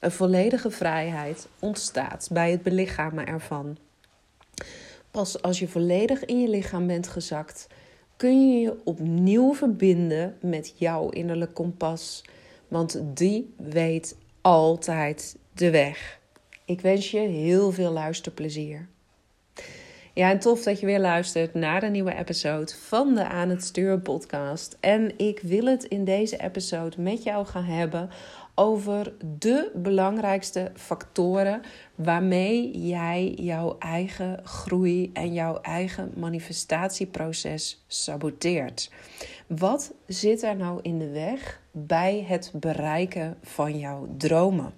Een volledige vrijheid ontstaat bij het belichamen ervan. Pas als je volledig in je lichaam bent gezakt, kun je je opnieuw verbinden met jouw innerlijk kompas, want die weet altijd de weg. Ik wens je heel veel luisterplezier. Ja, en tof dat je weer luistert naar een nieuwe episode van de Aan het Sturen podcast. En ik wil het in deze episode met jou gaan hebben over de belangrijkste factoren waarmee jij jouw eigen groei en jouw eigen manifestatieproces saboteert. Wat zit er nou in de weg bij het bereiken van jouw dromen?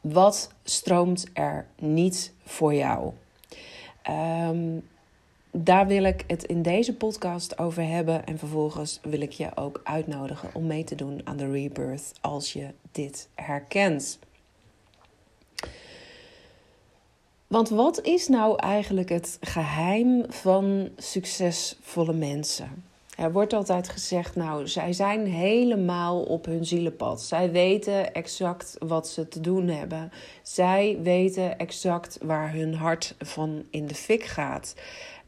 Wat stroomt er niet voor jou? Um, daar wil ik het in deze podcast over hebben. En vervolgens wil ik je ook uitnodigen om mee te doen aan de rebirth als je dit herkent. Want wat is nou eigenlijk het geheim van succesvolle mensen? Er wordt altijd gezegd, nou, zij zijn helemaal op hun zielenpad. Zij weten exact wat ze te doen hebben. Zij weten exact waar hun hart van in de fik gaat.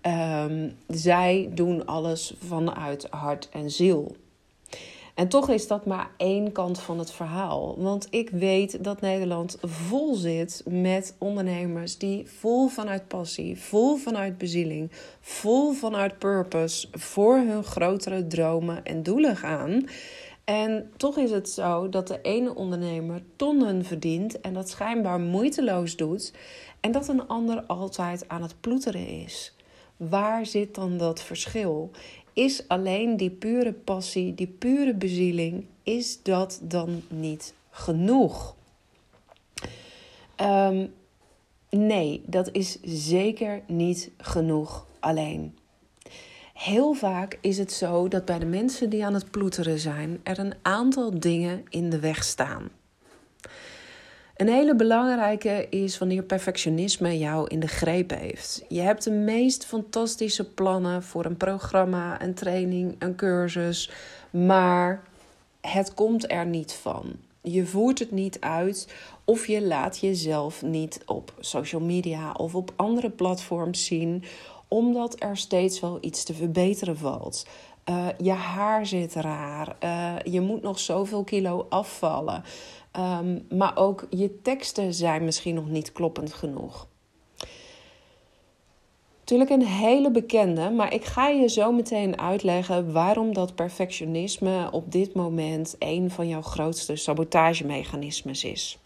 Um, zij doen alles vanuit hart en ziel. En toch is dat maar één kant van het verhaal. Want ik weet dat Nederland vol zit met ondernemers die vol vanuit passie, vol vanuit bezieling, vol vanuit purpose voor hun grotere dromen en doelen gaan. En toch is het zo dat de ene ondernemer tonnen verdient en dat schijnbaar moeiteloos doet, en dat een ander altijd aan het ploeteren is. Waar zit dan dat verschil? Is alleen die pure passie, die pure bezieling, is dat dan niet genoeg? Um, nee, dat is zeker niet genoeg alleen. Heel vaak is het zo dat bij de mensen die aan het ploeteren zijn, er een aantal dingen in de weg staan. Een hele belangrijke is wanneer perfectionisme jou in de greep heeft. Je hebt de meest fantastische plannen voor een programma, een training, een cursus, maar het komt er niet van. Je voert het niet uit of je laat jezelf niet op social media of op andere platforms zien, omdat er steeds wel iets te verbeteren valt. Uh, je haar zit raar. Uh, je moet nog zoveel kilo afvallen. Um, maar ook je teksten zijn misschien nog niet kloppend genoeg. Natuurlijk een hele bekende, maar ik ga je zo meteen uitleggen waarom dat perfectionisme op dit moment een van jouw grootste sabotagemechanismes is.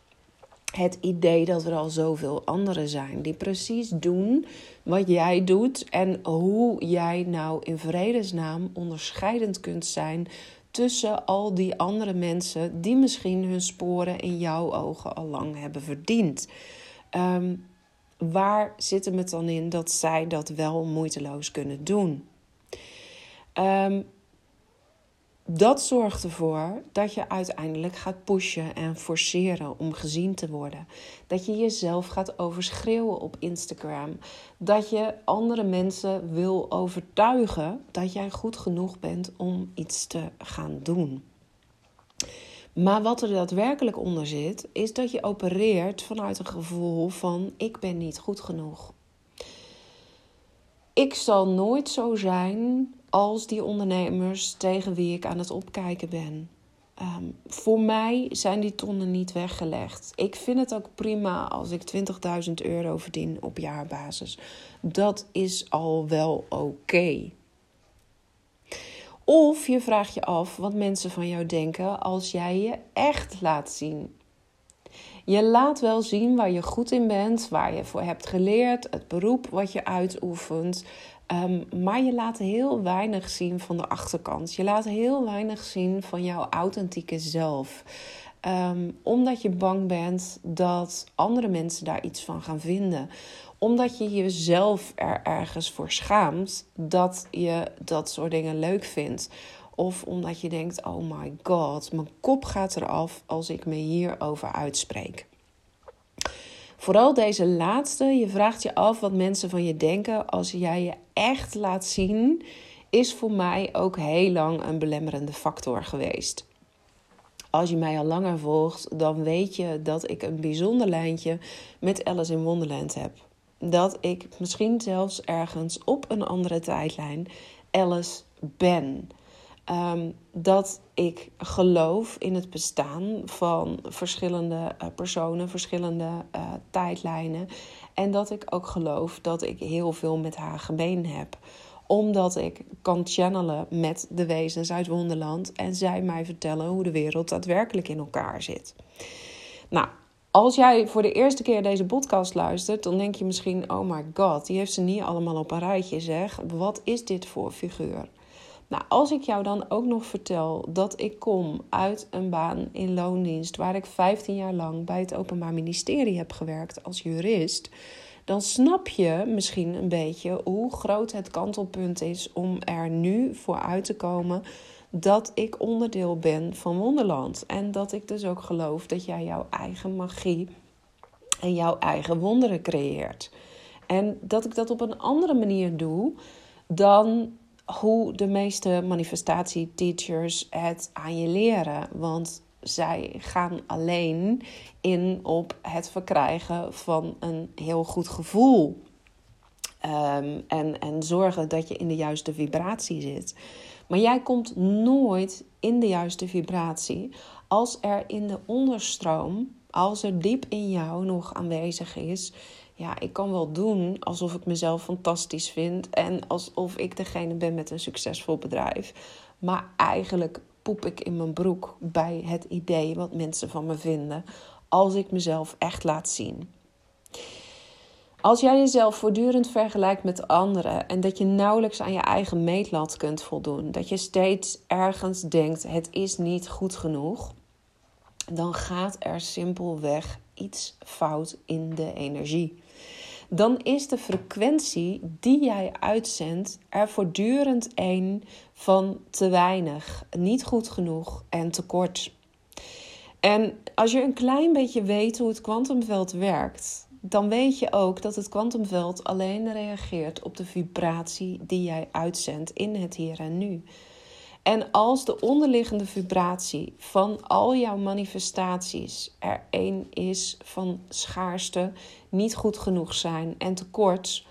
Het idee dat er al zoveel anderen zijn die precies doen wat jij doet en hoe jij nou in vredesnaam onderscheidend kunt zijn tussen al die andere mensen die misschien hun sporen in jouw ogen al lang hebben verdiend. Um, waar zit hem het dan in dat zij dat wel moeiteloos kunnen doen? Um, dat zorgt ervoor dat je uiteindelijk gaat pushen en forceren om gezien te worden. Dat je jezelf gaat overschreeuwen op Instagram. Dat je andere mensen wil overtuigen dat jij goed genoeg bent om iets te gaan doen. Maar wat er daadwerkelijk onder zit, is dat je opereert vanuit een gevoel van ik ben niet goed genoeg. Ik zal nooit zo zijn als die ondernemers tegen wie ik aan het opkijken ben. Ehm, voor mij zijn die tonnen niet weggelegd. Ik vind het ook prima als ik 20.000 euro verdien op jaarbasis. Dat is al wel oké. Of je vraagt je af wat mensen van jou denken als jij je echt laat zien. Je laat wel zien waar je goed in bent, waar je voor hebt geleerd, het beroep wat je uitoefent. Um, maar je laat heel weinig zien van de achterkant. Je laat heel weinig zien van jouw authentieke zelf. Ehm, omdat je bang bent dat andere mensen daar iets van gaan vinden. Omdat je jezelf er ergens voor schaamt dat je dat soort dingen leuk vindt. Of omdat je denkt: oh my god, mijn kop gaat eraf als ik me hierover uitspreek. Vooral deze laatste, je vraagt je af wat mensen van je denken als jij je echt laat zien, is voor mij ook heel lang een belemmerende factor geweest. Als je mij al langer volgt, dan weet je dat ik een bijzonder lijntje met Alice in Wonderland heb. Dat ik misschien zelfs ergens op een andere tijdlijn Alice ben. Ehm, dat ik geloof in het bestaan van verschillende uh, personen, verschillende uh, tijdlijnen. En dat ik ook geloof dat ik heel veel met haar gemeen heb omdat ik kan channelen met de wezens uit Wonderland en zij mij vertellen hoe de wereld daadwerkelijk in elkaar zit. Nou, als jij voor de eerste keer deze podcast luistert, dan denk je misschien: oh my god, die heeft ze niet allemaal op een rijtje, zeg. Wat is dit voor figuur? Nou, als ik jou dan ook nog vertel dat ik kom uit een baan in loondienst waar ik 15 jaar lang bij het Openbaar Ministerie heb gewerkt als jurist, dan snap je misschien een beetje hoe groot het kantelpunt is om er nu voor uit te komen dat ik onderdeel ben van Wonderland. En dat ik dus ook geloof dat jij jouw eigen magie en jouw eigen wonderen creëert. En dat ik dat op een andere manier doe dan hoe de meeste manifestatieteachers het aan je leren. Want zij gaan alleen in op het verkrijgen van een heel goed gevoel. Um, en, en zorgen dat je in de juiste vibratie zit. Maar jij komt nooit in de juiste vibratie als er in de onderstroom, als er diep in jou nog aanwezig is. Ja, ik kan wel doen alsof ik mezelf fantastisch vind en alsof ik degene ben met een succesvol bedrijf. Maar eigenlijk poep ik in mijn broek bij het idee wat mensen van me vinden als ik mezelf echt laat zien. Als jij jezelf voortdurend vergelijkt met anderen en dat je nauwelijks aan je eigen meetlat kunt voldoen, dat je steeds ergens denkt: het is niet goed genoeg, dan gaat er simpelweg iets fout in de energie dan is de frequentie die jij uitzendt er voortdurend een van te weinig, niet goed genoeg en te kort. En als je een klein beetje weet hoe het kwantumveld werkt, dan weet je ook dat het kwantumveld alleen reageert op de vibratie die jij uitzendt in het hier en nu. En als de onderliggende vibratie van al jouw manifestaties er één is van schaarste, niet goed genoeg zijn en tekort,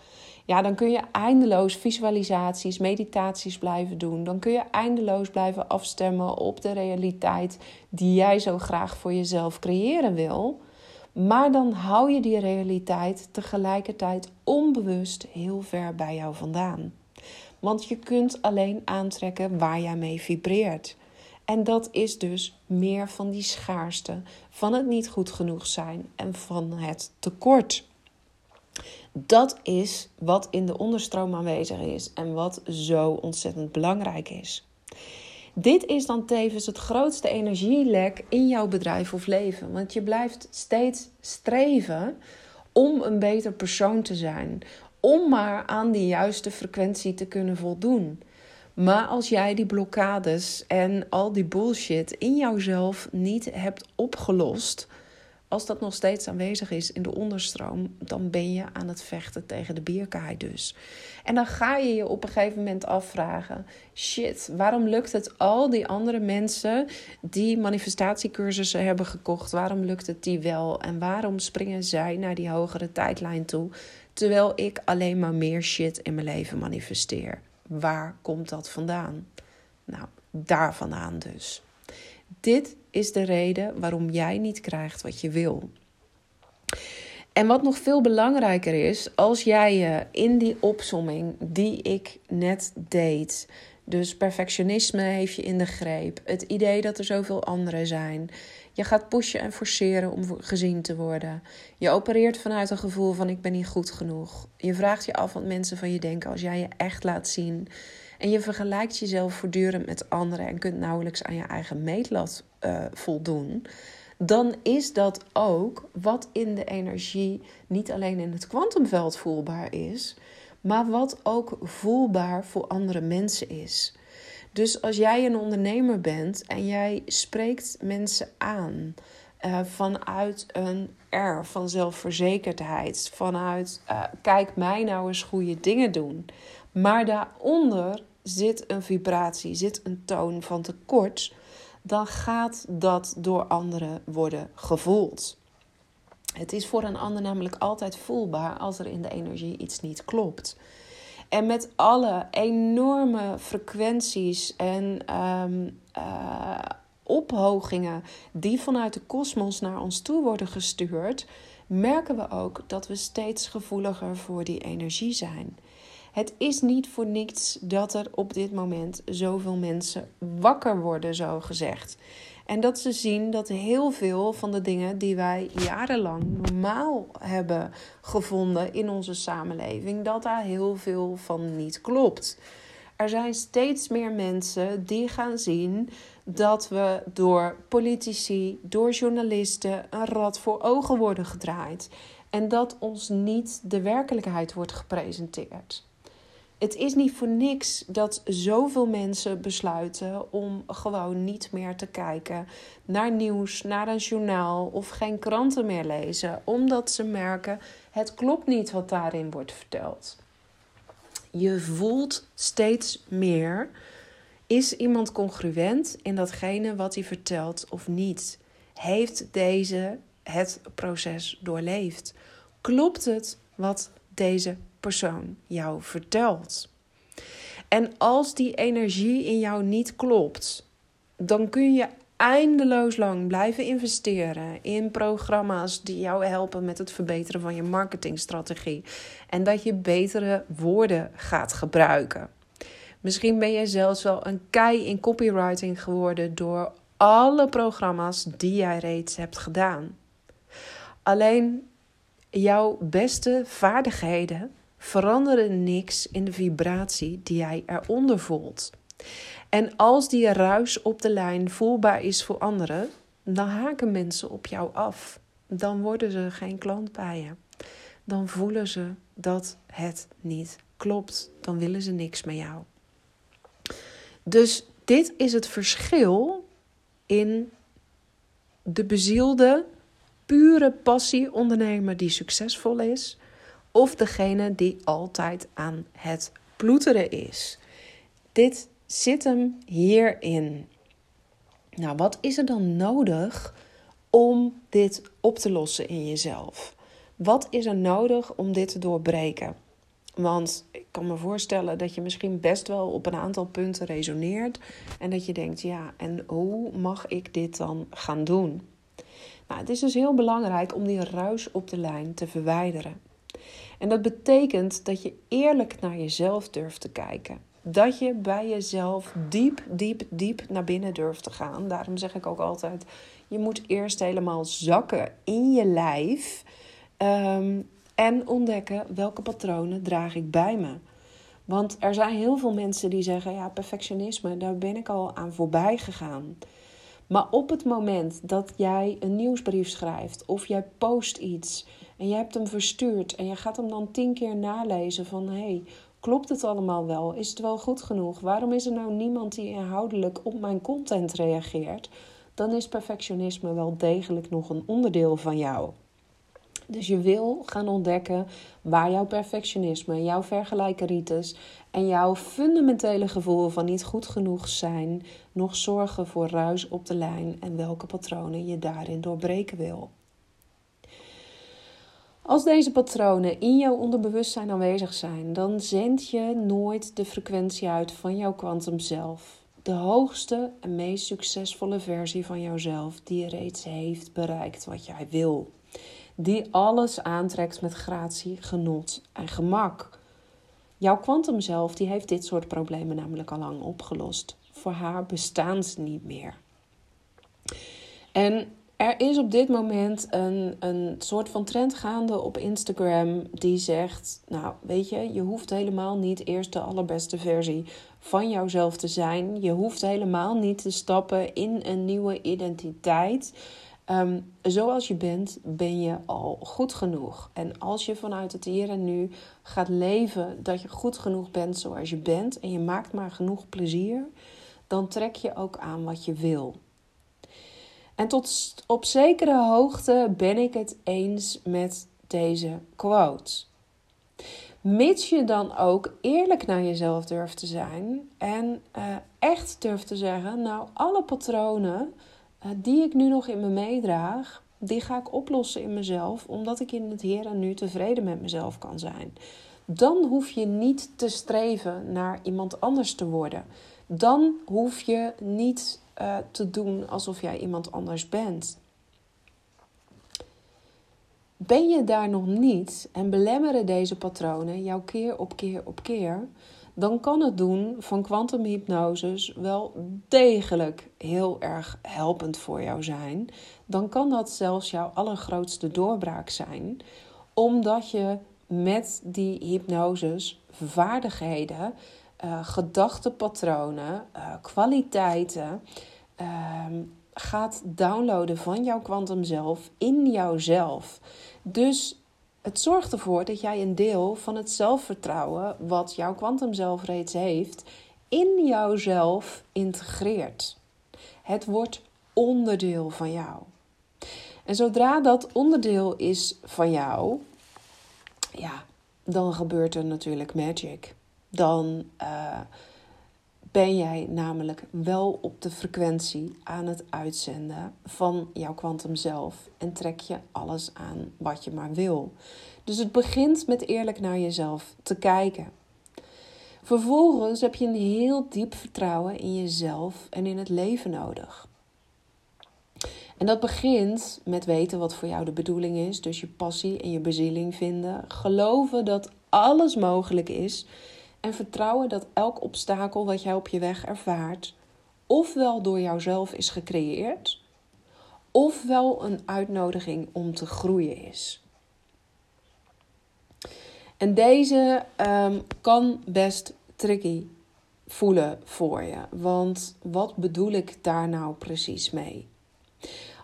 ja, dan kun je eindeloos visualisaties, meditaties blijven doen. Dan kun je eindeloos blijven afstemmen op de realiteit die jij zo graag voor jezelf creëren wil. Maar dan hou je die realiteit tegelijkertijd onbewust heel ver bij jou vandaan. Want je kunt alleen aantrekken waar jij mee vibreert. En dat is dus meer van die schaarste, van het niet goed genoeg zijn en van het tekort. Dat is wat in de onderstroom aanwezig is en wat zo ontzettend belangrijk is. Dit is dan tevens het grootste energielek in jouw bedrijf of leven. Want je blijft steeds streven om een beter persoon te zijn, om maar aan die juiste frequentie te kunnen voldoen. Maar als jij die blokkades en al die bullshit in jouzelf niet hebt opgelost, als dat nog steeds aanwezig is in de onderstroom, dan ben je aan het vechten tegen de bierkaai dus. En dan ga je je op een gegeven moment afvragen: shit, waarom lukt het al die andere mensen die manifestatiecursussen hebben gekocht, waarom lukt het die wel? En waarom springen zij naar die hogere tijdlijn toe, terwijl ik alleen maar meer shit in mijn leven manifesteer? Waar komt dat vandaan? Nou, daar vandaan dus. Dit is de reden waarom jij niet krijgt wat je wil. En wat nog veel belangrijker is, als jij je in die opsomming die ik net deed, dus perfectionisme heeft je in de greep, het idee dat er zoveel anderen zijn, je gaat pushen en forceren om gezien te worden, je opereert vanuit een gevoel van ik ben niet goed genoeg, je vraagt je af wat mensen van je denken als jij je echt laat zien. En je vergelijkt jezelf voortdurend met anderen en kunt nauwelijks aan je eigen meetlat uh, voldoen. dan is dat ook wat in de energie niet alleen in het kwantumveld voelbaar is, maar wat ook voelbaar voor andere mensen is. Dus als jij een ondernemer bent en jij spreekt mensen aan uh, vanuit een R van zelfverzekerdheid, vanuit uh, kijk mij nou eens goede dingen doen, maar daaronder zit een vibratie, zit een toon van tekort, dan gaat dat door anderen worden gevoeld. Het is voor een ander namelijk altijd voelbaar als er in de energie iets niet klopt. En met alle enorme frequenties en um, uh, ophogingen die vanuit de kosmos naar ons toe worden gestuurd, merken we ook dat we steeds gevoeliger voor die energie zijn. Het is niet voor niets dat er op dit moment zoveel mensen wakker worden, zo gezegd. En dat ze zien dat heel veel van de dingen die wij jarenlang normaal hebben gevonden in onze samenleving, dat daar heel veel van niet klopt. Er zijn steeds meer mensen die gaan zien dat we door politici, door journalisten een rad voor ogen worden gedraaid. En dat ons niet de werkelijkheid wordt gepresenteerd het is niet voor niks dat zoveel mensen besluiten om gewoon niet meer te kijken naar nieuws, naar een journaal of geen kranten meer lezen, omdat ze merken het klopt niet wat daarin wordt verteld. Je voelt steeds meer is iemand congruent in datgene wat hij vertelt of niet? Heeft deze het proces doorleefd? Klopt het wat deze jou vertelt. En als die energie in jou niet klopt, dan kun je eindeloos lang blijven investeren in programma's die jou helpen met het verbeteren van je marketingstrategie. En dat je betere woorden gaat gebruiken. Misschien ben je zelfs wel een kei in copywriting geworden door alle programma's die jij reeds hebt gedaan. Alleen jouw beste vaardigheden veranderen niks in de vibratie die jij eronder voelt. En als die ruis op de lijn voelbaar is voor anderen, dan haken mensen op jou af. Dan worden ze geen klant bij je. Dan voelen ze dat het niet klopt. Dan willen ze niks met jou. Dus dit is het verschil in de bezielde, pure passie ondernemer die succesvol is of degene die altijd aan het ploeteren is. Dit zit hem hierin. Nou, wat is er dan nodig om dit op te lossen in jezelf? Wat is er nodig om dit te doorbreken? Want ik kan me voorstellen dat je misschien best wel op een aantal punten resoneert en dat je denkt: ja, en hoe mag ik dit dan gaan doen? Nou, het is dus heel belangrijk om die ruis op de lijn te verwijderen. En dat betekent dat je eerlijk naar jezelf durft te kijken. Dat je bij jezelf diep, diep, diep naar binnen durft te gaan. Daarom zeg ik ook altijd: je moet eerst helemaal zakken in je lijf. Ehm, en ontdekken welke patronen draag ik bij me. Want er zijn heel veel mensen die zeggen: ja, perfectionisme, daar ben ik al aan voorbij gegaan. Maar op het moment dat jij een nieuwsbrief schrijft of jij post iets en je hebt hem verstuurd en je gaat hem dan tien keer nalezen van hé, hey, klopt het allemaal wel? Is het wel goed genoeg? Waarom is er nou niemand die inhoudelijk op mijn content reageert? Dan is perfectionisme wel degelijk nog een onderdeel van jou. Dus je wil gaan ontdekken waar jouw perfectionisme, jouw vergelijkeritis en jouw fundamentele gevoel van niet goed genoeg zijn nog zorgen voor ruis op de lijn en welke patronen je daarin doorbreken wil. Als deze patronen in jouw onderbewustzijn aanwezig zijn, dan zend je nooit de frequentie uit van jouw kwantum zelf. De hoogste en meest succesvolle versie van jouzelf die reeds heeft bereikt wat jij wil. Die alles aantrekt met gratie, genot en gemak. Jouw kwantum zelf die heeft dit soort problemen namelijk al lang opgelost. Voor haar bestaan niet meer. En er is op dit moment een, een soort van trend gaande op Instagram die zegt: Nou, weet je, je hoeft helemaal niet eerst de allerbeste versie van jouzelf te zijn. Je hoeft helemaal niet te stappen in een nieuwe identiteit. Ehm, zoals je bent, ben je al goed genoeg. En als je vanuit het hier en nu gaat leven dat je goed genoeg bent zoals je bent en je maakt maar genoeg plezier, dan trek je ook aan wat je wil. En tot op zekere hoogte ben ik het eens met deze quote. Mits je dan ook eerlijk naar jezelf durft te zijn en uh, echt durft te zeggen: Nou, alle patronen uh, die ik nu nog in me meedraag, die ga ik oplossen in mezelf, omdat ik in het hier en nu tevreden met mezelf kan zijn. Dan hoef je niet te streven naar iemand anders te worden. Dan hoef je niet uh, te doen alsof jij iemand anders bent. Ben je daar nog niet en belemmeren deze patronen jou keer op keer op keer, dan kan het doen van kwantumhypnoses wel degelijk heel erg helpend voor jou zijn. Dan kan dat zelfs jouw allergrootste doorbraak zijn, omdat je met die hypnoses vaardigheden, uh, gedachtepatronen, uh, kwaliteiten uh, gaat downloaden van jouw kwantum zelf in jouzelf. Dus het zorgt ervoor dat jij een deel van het zelfvertrouwen wat jouw kwantum zelf reeds heeft, in jouzelf integreert. Het wordt onderdeel van jou. En zodra dat onderdeel is van jou, ja, dan gebeurt er natuurlijk magic. Dan uh, ben jij namelijk wel op de frequentie aan het uitzenden van jouw kwantum zelf en trek je alles aan wat je maar wil. Dus het begint met eerlijk naar jezelf te kijken. Vervolgens heb je een heel diep vertrouwen in jezelf en in het leven nodig. En dat begint met weten wat voor jou de bedoeling is, dus je passie en je bezieling vinden. Geloven dat alles mogelijk is en vertrouwen dat elk obstakel wat jij op je weg ervaart, ofwel door jouzelf is gecreëerd, ofwel een uitnodiging om te groeien is. En deze um, kan best tricky voelen voor je. Want wat bedoel ik daar nou precies mee?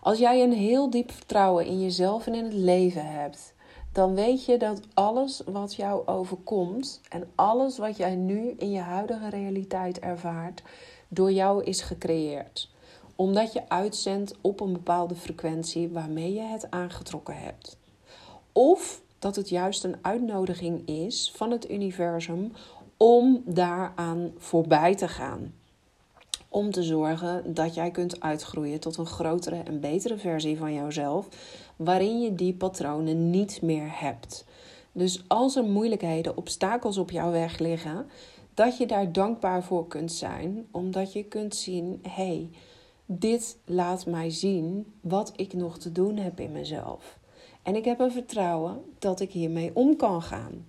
Als jij een heel diep vertrouwen in jezelf en in het leven hebt, dan weet je dat alles wat jou overkomt en alles wat jij nu in je huidige realiteit ervaart, door jou is gecreëerd. Omdat je uitzendt op een bepaalde frequentie waarmee je het aangetrokken hebt. Of dat het juist een uitnodiging is van het universum om daaraan voorbij te gaan. Om te zorgen dat jij kunt uitgroeien tot een grotere en betere versie van jouzelf, waarin je die patronen niet meer hebt. Dus als er moeilijkheden, obstakels op jouw weg liggen, dat je daar dankbaar voor kunt zijn, omdat je kunt zien: hé, hey, dit laat mij zien wat ik nog te doen heb in mezelf. En ik heb een vertrouwen dat ik hiermee om kan gaan.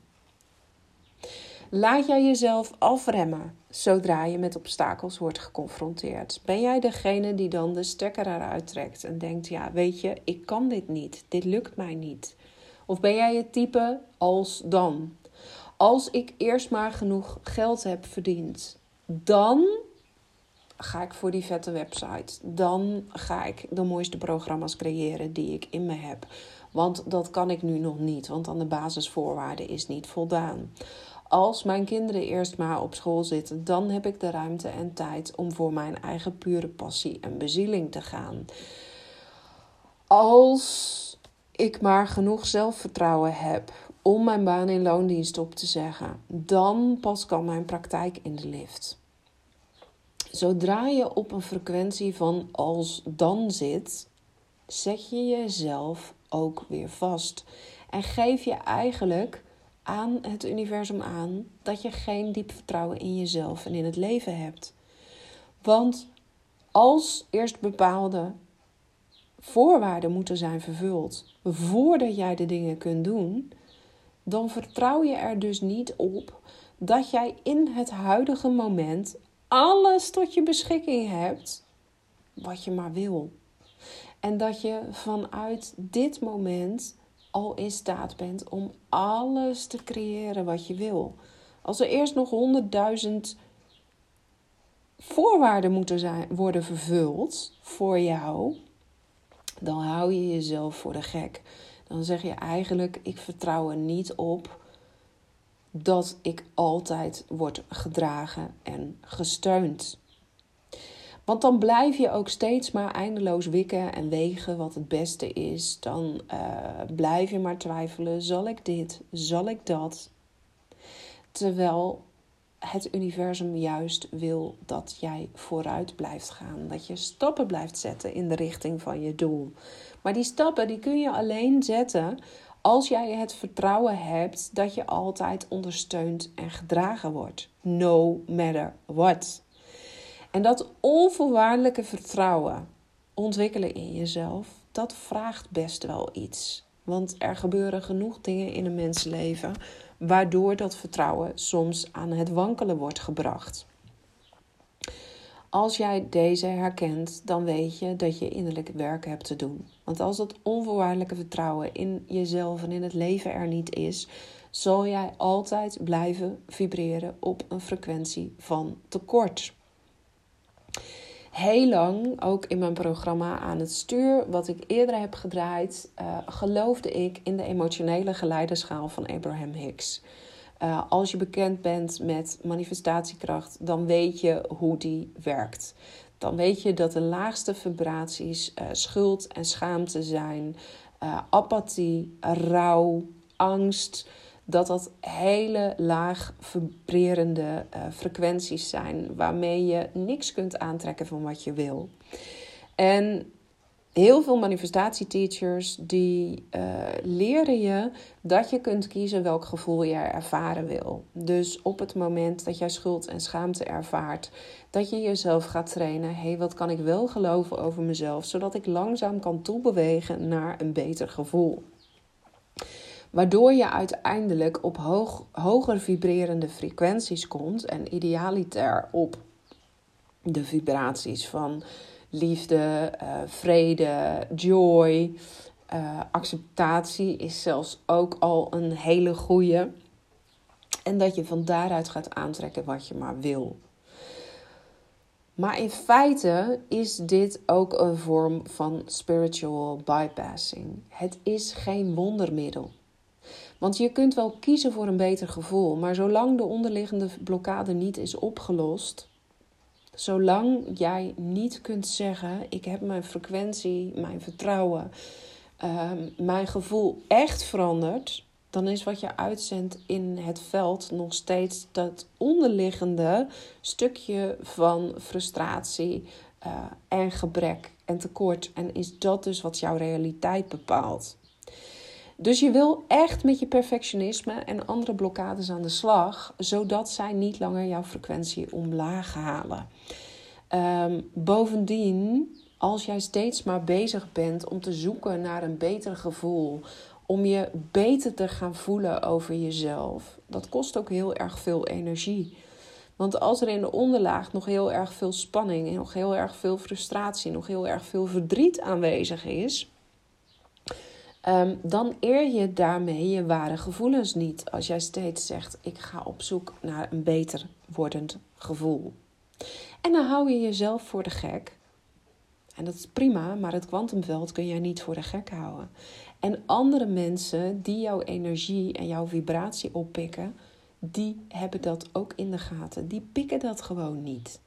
Laat jij jezelf afremmen zodra je met obstakels wordt geconfronteerd? Ben jij degene die dan de stekker eruit trekt en denkt: ja, weet je, ik kan dit niet, dit lukt mij niet? Of ben jij het type als dan? Als ik eerst maar genoeg geld heb verdiend, dan ga ik voor die vette website. Dan ga ik de mooiste programma's creëren die ik in me heb. Want dat kan ik nu nog niet, want aan de basisvoorwaarden is niet voldaan. Als mijn kinderen eerst maar op school zitten, dan heb ik de ruimte en tijd om voor mijn eigen pure passie en bezieling te gaan. Als ik maar genoeg zelfvertrouwen heb om mijn baan in loondienst op te zeggen, dan pas kan mijn praktijk in de lift. Zodra je op een frequentie van als dan zit, zet je jezelf ook weer vast. En geef je eigenlijk aan het universum aan dat je geen diep vertrouwen in jezelf en in het leven hebt. Want als eerst bepaalde voorwaarden moeten zijn vervuld voordat jij de dingen kunt doen, dan vertrouw je er dus niet op dat jij in het huidige moment alles tot je beschikking hebt wat je maar wil. En dat je vanuit dit moment al in staat bent om alles te creëren wat je wil. Als er eerst nog honderdduizend voorwaarden moeten zijn, worden vervuld voor jou, dan hou je jezelf voor de gek. Dan zeg je eigenlijk: ik vertrouw er niet op dat ik altijd word gedragen en gesteund. Want dan blijf je ook steeds maar eindeloos wikken en wegen wat het beste is. Dan uh, blijf je maar twijfelen: zal ik dit? Zal ik dat? Terwijl het universum juist wil dat jij vooruit blijft gaan. Dat je stappen blijft zetten in de richting van je doel. Maar die stappen die kun je alleen zetten als jij het vertrouwen hebt dat je altijd ondersteund en gedragen wordt. No matter what. En dat onvoorwaardelijke vertrouwen ontwikkelen in jezelf, dat vraagt best wel iets. Want er gebeuren genoeg dingen in een mensenleven waardoor dat vertrouwen soms aan het wankelen wordt gebracht. Als jij deze herkent, dan weet je dat je innerlijk werk hebt te doen. Want als dat onvoorwaardelijke vertrouwen in jezelf en in het leven er niet is, zal jij altijd blijven vibreren op een frequentie van tekort heel lang, ook in mijn programma aan het stuur, wat ik eerder heb gedraaid, uh, geloofde ik in de emotionele geleiderschaal van Abraham Hicks. Uh, als je bekend bent met manifestatiekracht, dan weet je hoe die werkt. Dan weet je dat de laagste vibraties uh, schuld en schaamte zijn, apathie, rouw, angst dat dat hele laag vibrerende uh, frequenties zijn waarmee je niks kunt aantrekken van wat je wil. En heel veel manifestatieteachers die uh, leren je dat je kunt kiezen welk gevoel je ervaren wil. Dus op het moment dat jij schuld en schaamte ervaart, dat je jezelf gaat trainen. Hé, hey, wat kan ik wel geloven over mezelf, zodat ik langzaam kan toebewegen naar een beter gevoel. Waardoor je uiteindelijk op hoog, hoger vibrerende frequenties komt en idealiter op de vibraties van liefde, uh, vrede, joy, uh, acceptatie is zelfs ook al een hele goede. En dat je van daaruit gaat aantrekken wat je maar wil. Maar in feite is dit ook een vorm van spiritual bypassing. Het is geen wondermiddel. Want je kunt wel kiezen voor een beter gevoel, maar zolang de onderliggende blokkade niet is opgelost, zolang jij niet kunt zeggen: Ik heb mijn frequentie, mijn vertrouwen, ehm, mijn gevoel echt veranderd, dan is wat je uitzendt in het veld nog steeds dat onderliggende stukje van frustratie uh, en gebrek en tekort. En is dat dus wat jouw realiteit bepaalt? Dus je wil echt met je perfectionisme en andere blokkades aan de slag, zodat zij niet langer jouw frequentie omlaag halen. Um, bovendien, als jij steeds maar bezig bent om te zoeken naar een beter gevoel, om je beter te gaan voelen over jezelf, dat kost ook heel erg veel energie. Want als er in de onderlaag nog heel erg veel spanning, nog heel erg veel frustratie, nog heel erg veel verdriet aanwezig is, Um, dan eer je daarmee je ware gevoelens niet. Als jij steeds zegt: Ik ga op zoek naar een beter wordend gevoel. En dan hou je jezelf voor de gek. En dat is prima, maar het kwantumveld kun jij niet voor de gek houden. En andere mensen die jouw energie en jouw vibratie oppikken, die hebben dat ook in de gaten. Die pikken dat gewoon niet.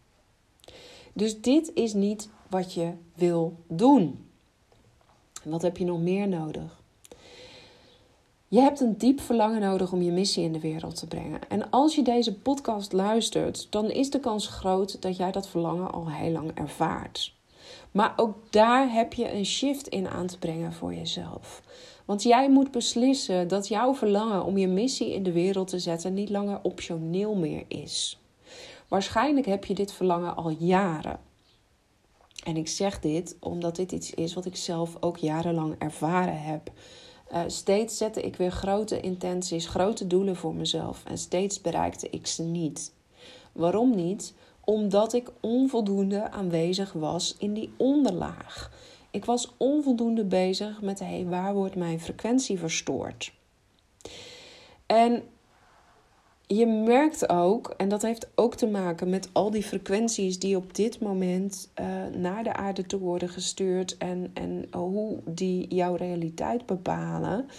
Dus dit is niet wat je wil doen. Wat heb je nog meer nodig? Je hebt een diep verlangen nodig om je missie in de wereld te brengen. En als je deze podcast luistert, dan is de kans groot dat jij dat verlangen al heel lang ervaart. Maar ook daar heb je een shift in aan te brengen voor jezelf. Want jij moet beslissen dat jouw verlangen om je missie in de wereld te zetten niet langer optioneel meer is. Waarschijnlijk heb je dit verlangen al jaren. En ik zeg dit omdat dit iets is wat ik zelf ook jarenlang ervaren heb. Uh, steeds zette ik weer grote intenties, grote doelen voor mezelf en steeds bereikte ik ze niet. Waarom niet? Omdat ik onvoldoende aanwezig was in die onderlaag. Ik was onvoldoende bezig met hey, waar wordt mijn frequentie verstoord? En je merkt ook, en dat heeft ook te maken met al die frequenties die op dit moment uh, naar de aarde toe worden gestuurd en, en hoe die jouw realiteit bepalen.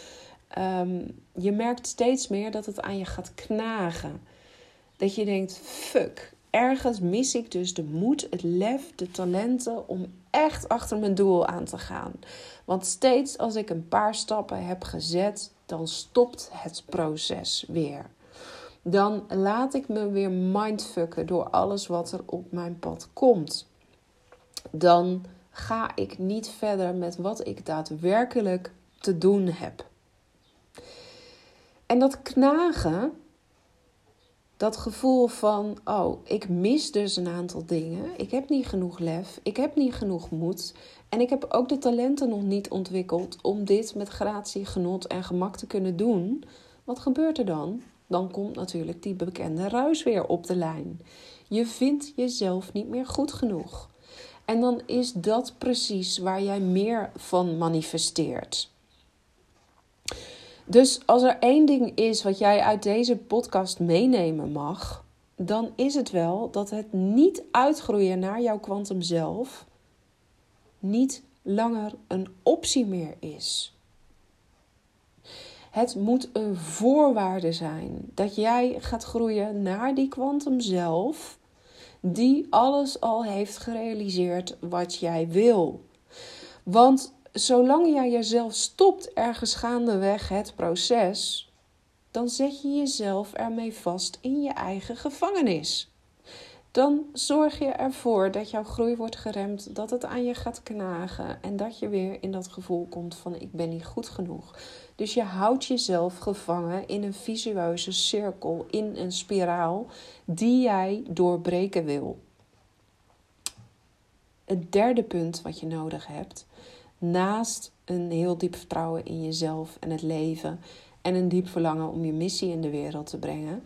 Um, je merkt steeds meer dat het aan je gaat knagen. Dat je denkt: fuck, ergens mis ik dus de moed, het lef, de talenten om echt achter mijn doel aan te gaan. Want steeds als ik een paar stappen heb gezet, dan stopt het proces weer dan laat ik me weer mindfucken door alles wat er op mijn pad komt. Dan ga ik niet verder met wat ik daadwerkelijk te doen heb. En dat knagen, dat gevoel van, oh, ik mis dus een aantal dingen. Ik heb niet genoeg lef, ik heb niet genoeg moed. En ik heb ook de talenten nog niet ontwikkeld om dit met gratie, genot en gemak te kunnen doen. Wat gebeurt er dan? Dan komt natuurlijk die bekende ruis weer op de lijn. Je vindt jezelf niet meer goed genoeg. En dan is dat precies waar jij meer van manifesteert. Dus als er één ding is wat jij uit deze podcast meenemen mag, dan is het wel dat het niet uitgroeien naar jouw kwantum zelf niet langer een optie meer is. Het moet een voorwaarde zijn dat jij gaat groeien naar die kwantum zelf, die alles al heeft gerealiseerd wat jij wil. Want zolang jij jezelf stopt ergens gaandeweg het proces, dan zet je jezelf ermee vast in je eigen gevangenis dan zorg je ervoor dat jouw groei wordt geremd, dat het aan je gaat knagen en dat je weer in dat gevoel komt van ik ben niet goed genoeg. Dus je houdt jezelf gevangen in een visueuze cirkel, in een spiraal die jij doorbreken wil. Het derde punt wat je nodig hebt, naast een heel diep vertrouwen in jezelf en het leven en een diep verlangen om je missie in de wereld te brengen,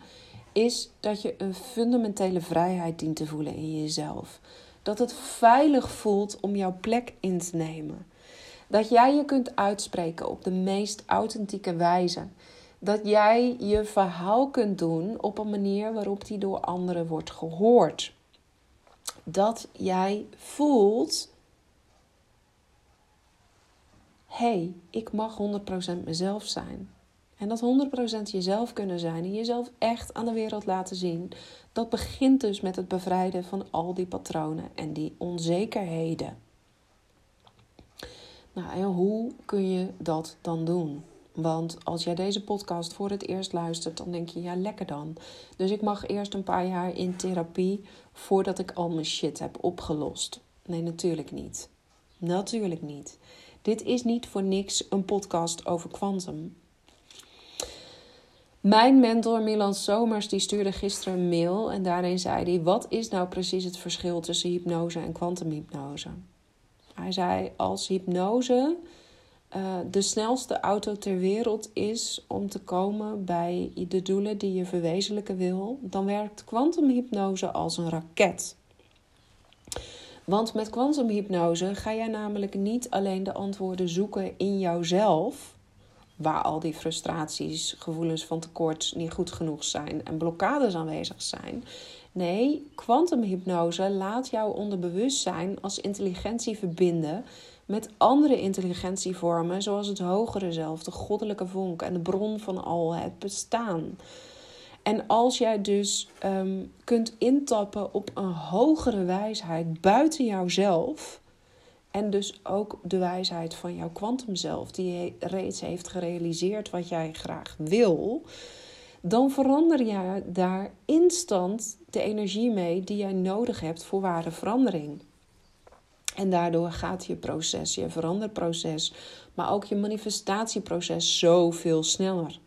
is dat je een fundamentele vrijheid dient te voelen in jezelf. Dat het veilig voelt om jouw plek in te nemen. Dat jij je kunt uitspreken op de meest authentieke wijze. Dat jij je verhaal kunt doen op een manier waarop die door anderen wordt gehoord. Dat jij voelt: hé, hey, ik mag 100% mezelf zijn. En dat 100% jezelf kunnen zijn en jezelf echt aan de wereld laten zien. Dat begint dus met het bevrijden van al die patronen en die onzekerheden. Nou, en hoe kun je dat dan doen? Want als jij deze podcast voor het eerst luistert, dan denk je, ja, lekker dan. Dus ik mag eerst een paar jaar in therapie voordat ik al mijn shit heb opgelost. Nee, natuurlijk niet. Natuurlijk niet. Dit is niet voor niks een podcast over kwantum. Mijn mentor Milan Somers die stuurde gisteren een mail en daarin zei hij: Wat is nou precies het verschil tussen hypnose en kwantumhypnose? Hij zei: Als hypnose uh, de snelste auto ter wereld is om te komen bij de doelen die je verwezenlijken wil, dan werkt kwantumhypnose als een raket. Want met kwantumhypnose ga jij namelijk niet alleen de antwoorden zoeken in jouzelf waar al die frustraties, gevoelens van tekort niet goed genoeg zijn en blokkades aanwezig zijn. Nee, kwantumhypnose laat jouw onderbewustzijn als intelligentie verbinden met andere intelligentievormen, zoals het hogere zelf, de goddelijke vonk en de bron van al het bestaan. En als jij dus um, kunt intappen op een hogere wijsheid buiten jouzelf, en dus ook de wijsheid van jouw kwantumzelf, die reeds heeft gerealiseerd wat jij graag wil, dan verander je daar instant de energie mee die jij nodig hebt voor ware verandering. En daardoor gaat je proces, je veranderproces, maar ook je manifestatieproces zoveel sneller.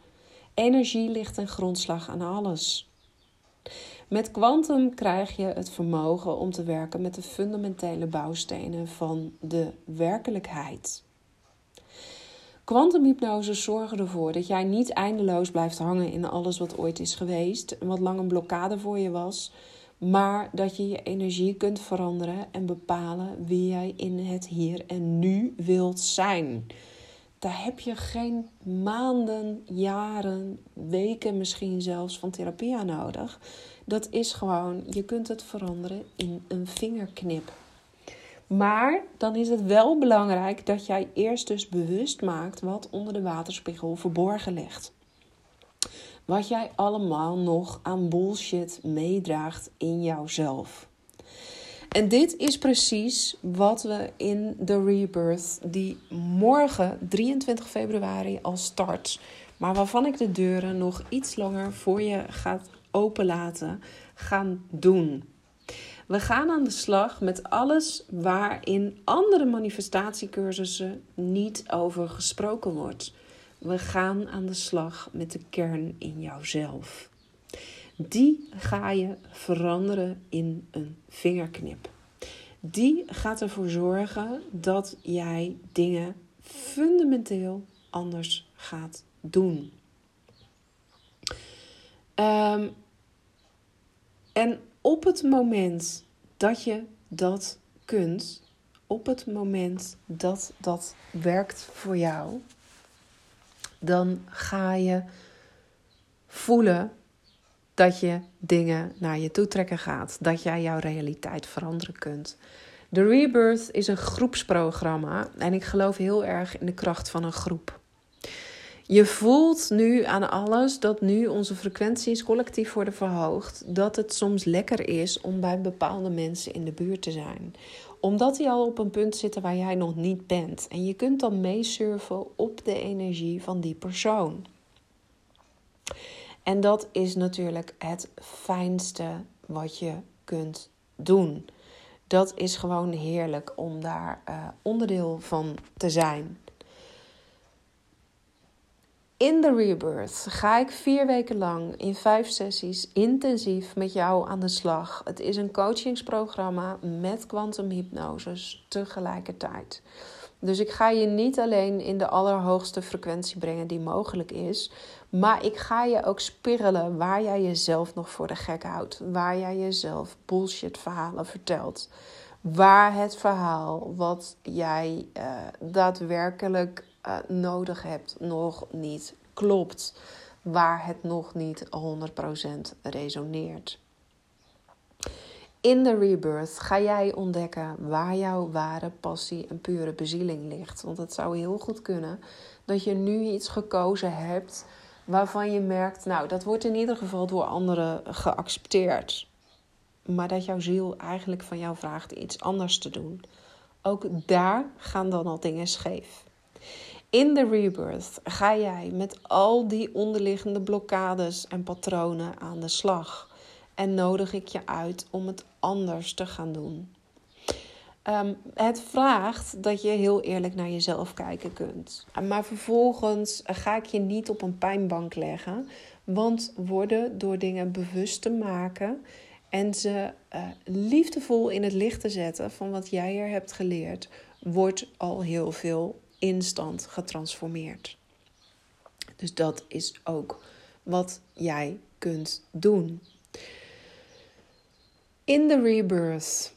Energie ligt een grondslag aan alles. Met kwantum krijg je het vermogen om te werken met de fundamentele bouwstenen van de werkelijkheid. Kwantumhypnose zorgt ervoor dat jij niet eindeloos blijft hangen in alles wat ooit is geweest en wat lang een blokkade voor je was, maar dat je je energie kunt veranderen en bepalen wie jij in het hier en nu wilt zijn. daar heb je geen maanden, jaren, weken misschien zelfs van therapie aan nodig. Dat is gewoon, je kunt het veranderen in een vingerknip. Maar dan is het wel belangrijk dat jij eerst dus bewust maakt wat onder de waterspiegel verborgen ligt. Wat jij allemaal nog aan bullshit meedraagt in jouzelf. En dit is precies wat we in de Rebirth, die morgen 23 februari al start, maar waarvan ik de deuren nog iets langer voor je gaat openlaten, gaan doen. We gaan aan de slag met alles waar in andere manifestatiecursussen niet over gesproken wordt. We gaan aan de slag met de kern in jouzelf. Die ga je veranderen in een vingerknip. Die gaat ervoor zorgen dat jij dingen fundamenteel anders gaat doen. Um, en op het moment dat je dat kunt, op het moment dat dat werkt voor jou, dan ga je voelen dat je dingen naar je toe trekken gaat, dat jij jouw realiteit veranderen kunt. De Rebirth is een groepsprogramma en ik geloof heel erg in de kracht van een groep. Je voelt nu aan alles dat nu onze frequenties collectief worden verhoogd, dat het soms lekker is om bij bepaalde mensen in de buurt te zijn. Omdat die al op een punt zitten waar jij nog niet bent. En je kunt dan meesurfen op de energie van die persoon. En dat is natuurlijk het fijnste wat je kunt doen. Dat is gewoon heerlijk om daar uh, onderdeel van te zijn. In de Rebirth ga ik vier weken lang in vijf sessies intensief met jou aan de slag. Het is een coachingsprogramma met kwantumhypnoses tegelijkertijd. Dus ik ga je niet alleen in de allerhoogste frequentie brengen die mogelijk is, maar ik ga je ook spirrelen waar jij jezelf nog voor de gek houdt, waar jij jezelf bullshit verhalen vertelt, waar het verhaal wat jij uh, daadwerkelijk uh, nodig hebt nog niet klopt, waar het nog niet 100% resoneert. In de rebirth ga jij ontdekken waar jouw ware passie en pure bezieling ligt. Want het zou heel goed kunnen dat je nu iets gekozen hebt waarvan je merkt, nou, dat wordt in ieder geval door anderen geaccepteerd. Maar dat jouw ziel eigenlijk van jou vraagt iets anders te doen. Ook daar gaan dan al dingen scheef. In de rebirth ga jij met al die onderliggende blokkades en patronen aan de slag. En nodig ik je uit om het anders te gaan doen. Ehm, het vraagt dat je heel eerlijk naar jezelf kijken kunt. Maar vervolgens ga ik je niet op een pijnbank leggen. Want worden door dingen bewust te maken en ze uh, liefdevol in het licht te zetten van wat jij er hebt geleerd, wordt al heel veel instant getransformeerd. Dus dat is ook wat jij kunt doen. In de rebirth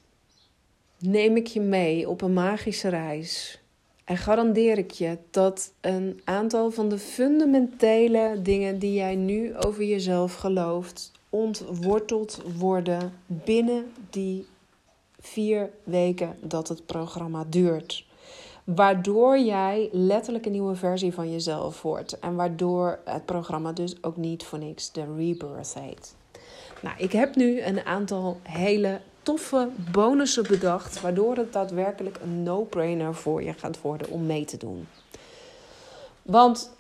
neem ik je mee op een magische reis. En garandeer ik je dat een aantal van de fundamentele dingen die jij nu over jezelf gelooft, ontworteld worden binnen die vier weken dat het programma duurt. Waardoor jij letterlijk een nieuwe versie van jezelf wordt. En waardoor het programma dus ook niet voor niks de Rebirth heet. Nou, ik heb nu een aantal hele toffe bonussen bedacht. Waardoor het daadwerkelijk een no-brainer voor je gaat worden om mee te doen. Want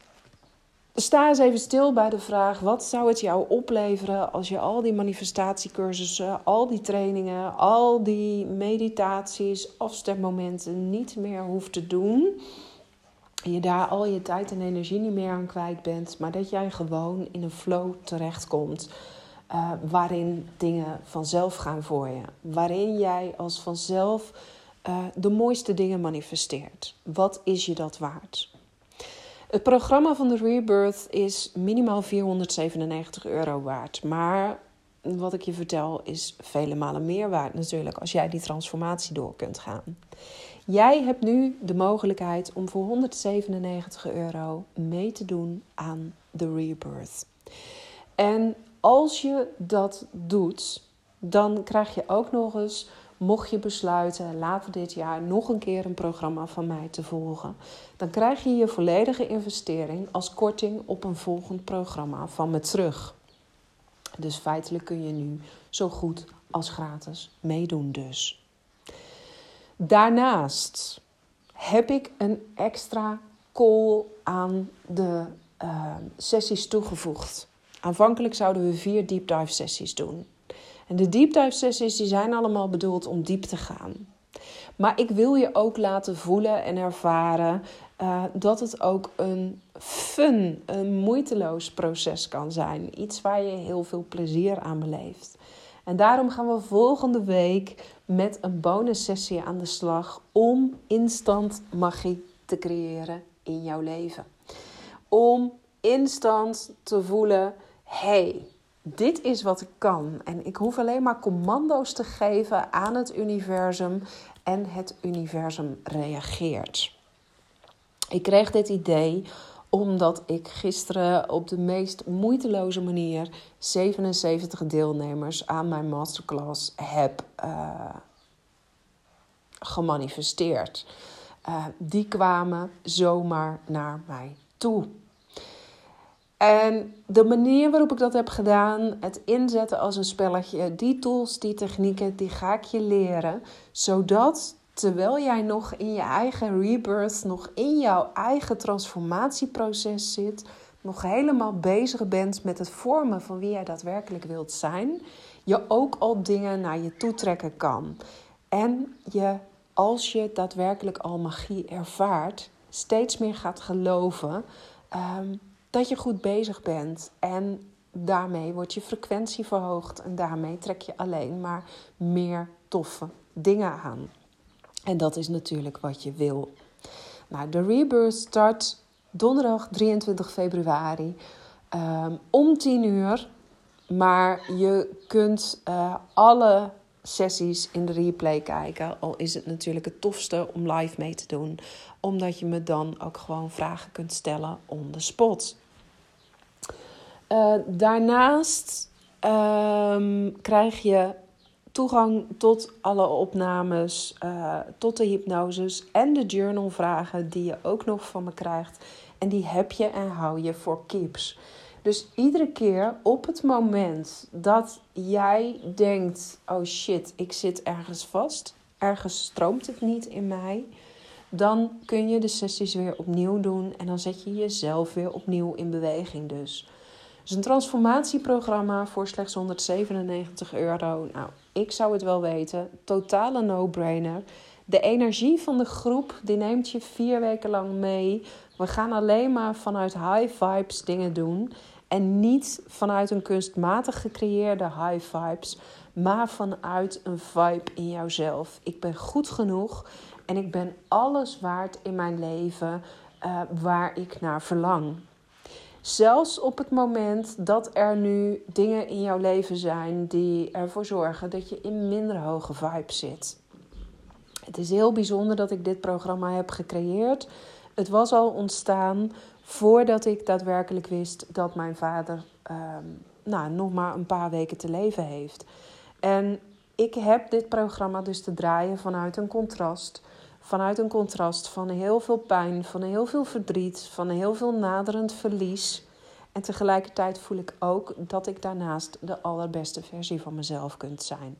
sta eens even stil bij de vraag: wat zou het jou opleveren als je al die manifestatiecursussen, al die trainingen, al die meditaties, afstemmomenten niet meer hoeft te doen? En je daar al je tijd en energie niet meer aan kwijt bent, maar dat jij gewoon in een flow terechtkomt. Uh, waarin dingen vanzelf gaan voor je. Waarin jij als vanzelf uh, de mooiste dingen manifesteert. Wat is je dat waard? Het programma van de Rebirth is minimaal 497 euro waard. Maar wat ik je vertel is vele malen meer waard natuurlijk als jij die transformatie door kunt gaan. Jij hebt nu de mogelijkheid om voor 197 euro mee te doen aan de Rebirth. En als je dat doet, dan krijg je ook nog eens, mocht je besluiten later dit jaar nog een keer een programma van mij te volgen, dan krijg je je volledige investering als korting op een volgend programma van me terug. Dus feitelijk kun je nu zo goed als gratis meedoen dus. Daarnaast heb ik een extra call aan de uh, sessies toegevoegd. Aanvankelijk zouden we vier deep dive sessies doen. En de deep sessies die zijn allemaal bedoeld om diep te gaan. Maar ik wil je ook laten voelen en ervaren uh, dat het ook een fun, een moeiteloos proces kan zijn. Iets waar je heel veel plezier aan beleeft. En daarom gaan we volgende week met een bonus sessie aan de slag om instant magie te creëren in jouw leven. Om instant te voelen: hey, dit is wat ik kan. En ik hoef alleen maar commando's te geven aan het universum en het universum reageert. Ik kreeg dit idee omdat ik gisteren op de meest moeiteloze manier 77 deelnemers aan mijn masterclass heb uh, gemanifesteerd. Uh, die kwamen zomaar naar mij toe. En de manier waarop ik dat heb gedaan, het inzetten als een spelletje, die tools, die technieken, die ga ik je leren, zodat terwijl jij nog in je eigen rebirth, nog in jouw eigen transformatieproces zit, nog helemaal bezig bent met het vormen van wie jij daadwerkelijk wilt zijn, je ook al dingen naar je toe trekken kan. En je, als je daadwerkelijk al magie ervaart, steeds meer gaat geloven ehm, dat je goed bezig bent. En daarmee wordt je frequentie verhoogd en daarmee trek je alleen maar meer toffe dingen aan. En dat is natuurlijk wat je wil. Nou, de Rebirth start donderdag 23 februari um, om 10 uur. Maar je kunt uh, alle sessies in de replay kijken. Al is het natuurlijk het tofste om live mee te doen. Omdat je me dan ook gewoon vragen kunt stellen on the spot. Uh, daarnaast um, krijg je toegang tot alle opnames, uh, tot de hypnoses en de journalvragen die je ook nog van me krijgt. En die heb je en hou je voor keeps. Dus iedere keer op het moment dat jij denkt: oh shit, ik zit ergens vast, ergens stroomt het niet in mij, dan kun je de sessies weer opnieuw doen en dan zet je jezelf weer opnieuw in beweging. Dus. Dus een transformatieprogramma voor slechts 197 euro. Nou, ik zou het wel weten. Totale no-brainer. De energie van de groep die neemt je vier weken lang mee. We gaan alleen maar vanuit high vibes dingen doen. En niet vanuit een kunstmatig gecreëerde high vibes, maar vanuit een vibe in jouzelf. Ik ben goed genoeg en ik ben alles waard in mijn leven uh, waar ik naar verlang. Zelfs op het moment dat er nu dingen in jouw leven zijn die ervoor zorgen dat je in minder hoge vibe zit. Het is heel bijzonder dat ik dit programma heb gecreëerd. Het was al ontstaan voordat ik daadwerkelijk wist dat mijn vader ehm, nou, nog maar een paar weken te leven heeft. En ik heb dit programma dus te draaien vanuit een contrast vanuit een contrast van heel veel pijn, van heel veel verdriet, van heel veel naderend verlies. En tegelijkertijd voel ik ook dat ik daarnaast de allerbeste versie van mezelf kunt zijn.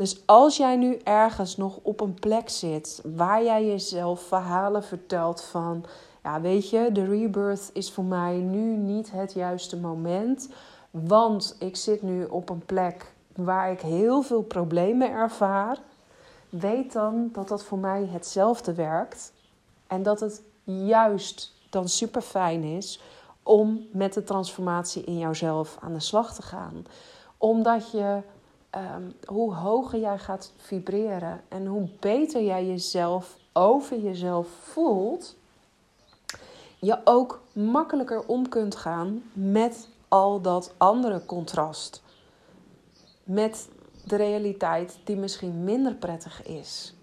Dus als jij nu ergens nog op een plek zit waar jij jezelf verhalen vertelt van, ja, weet je, de rebirth is voor mij nu niet het juiste moment, want ik zit nu op een plek waar ik heel veel problemen ervaar weet dan dat dat voor mij hetzelfde werkt. En dat het juist dan super fijn is om met de transformatie in jouzelf aan de slag te gaan. Omdat je, ehm, hoe hoger jij gaat vibreren en hoe beter jij jezelf over jezelf voelt, je ook makkelijker om kunt gaan met al dat andere contrast. Met de realiteit die misschien minder prettig is.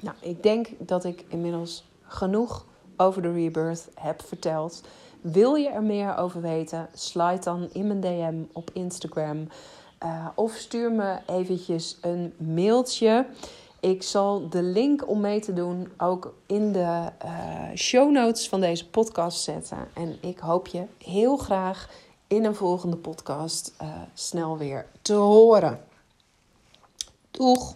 Nou, ik denk dat ik inmiddels genoeg over de rebirth heb verteld. Wil je er meer over weten? Slide dan in mijn DM op Instagram. Uh, of stuur me eventjes een mailtje. Ik zal de link om mee te doen ook in de uh, show notes van deze podcast zetten. En ik hoop je heel graag in een volgende podcast uh, snel weer te horen. Doeg!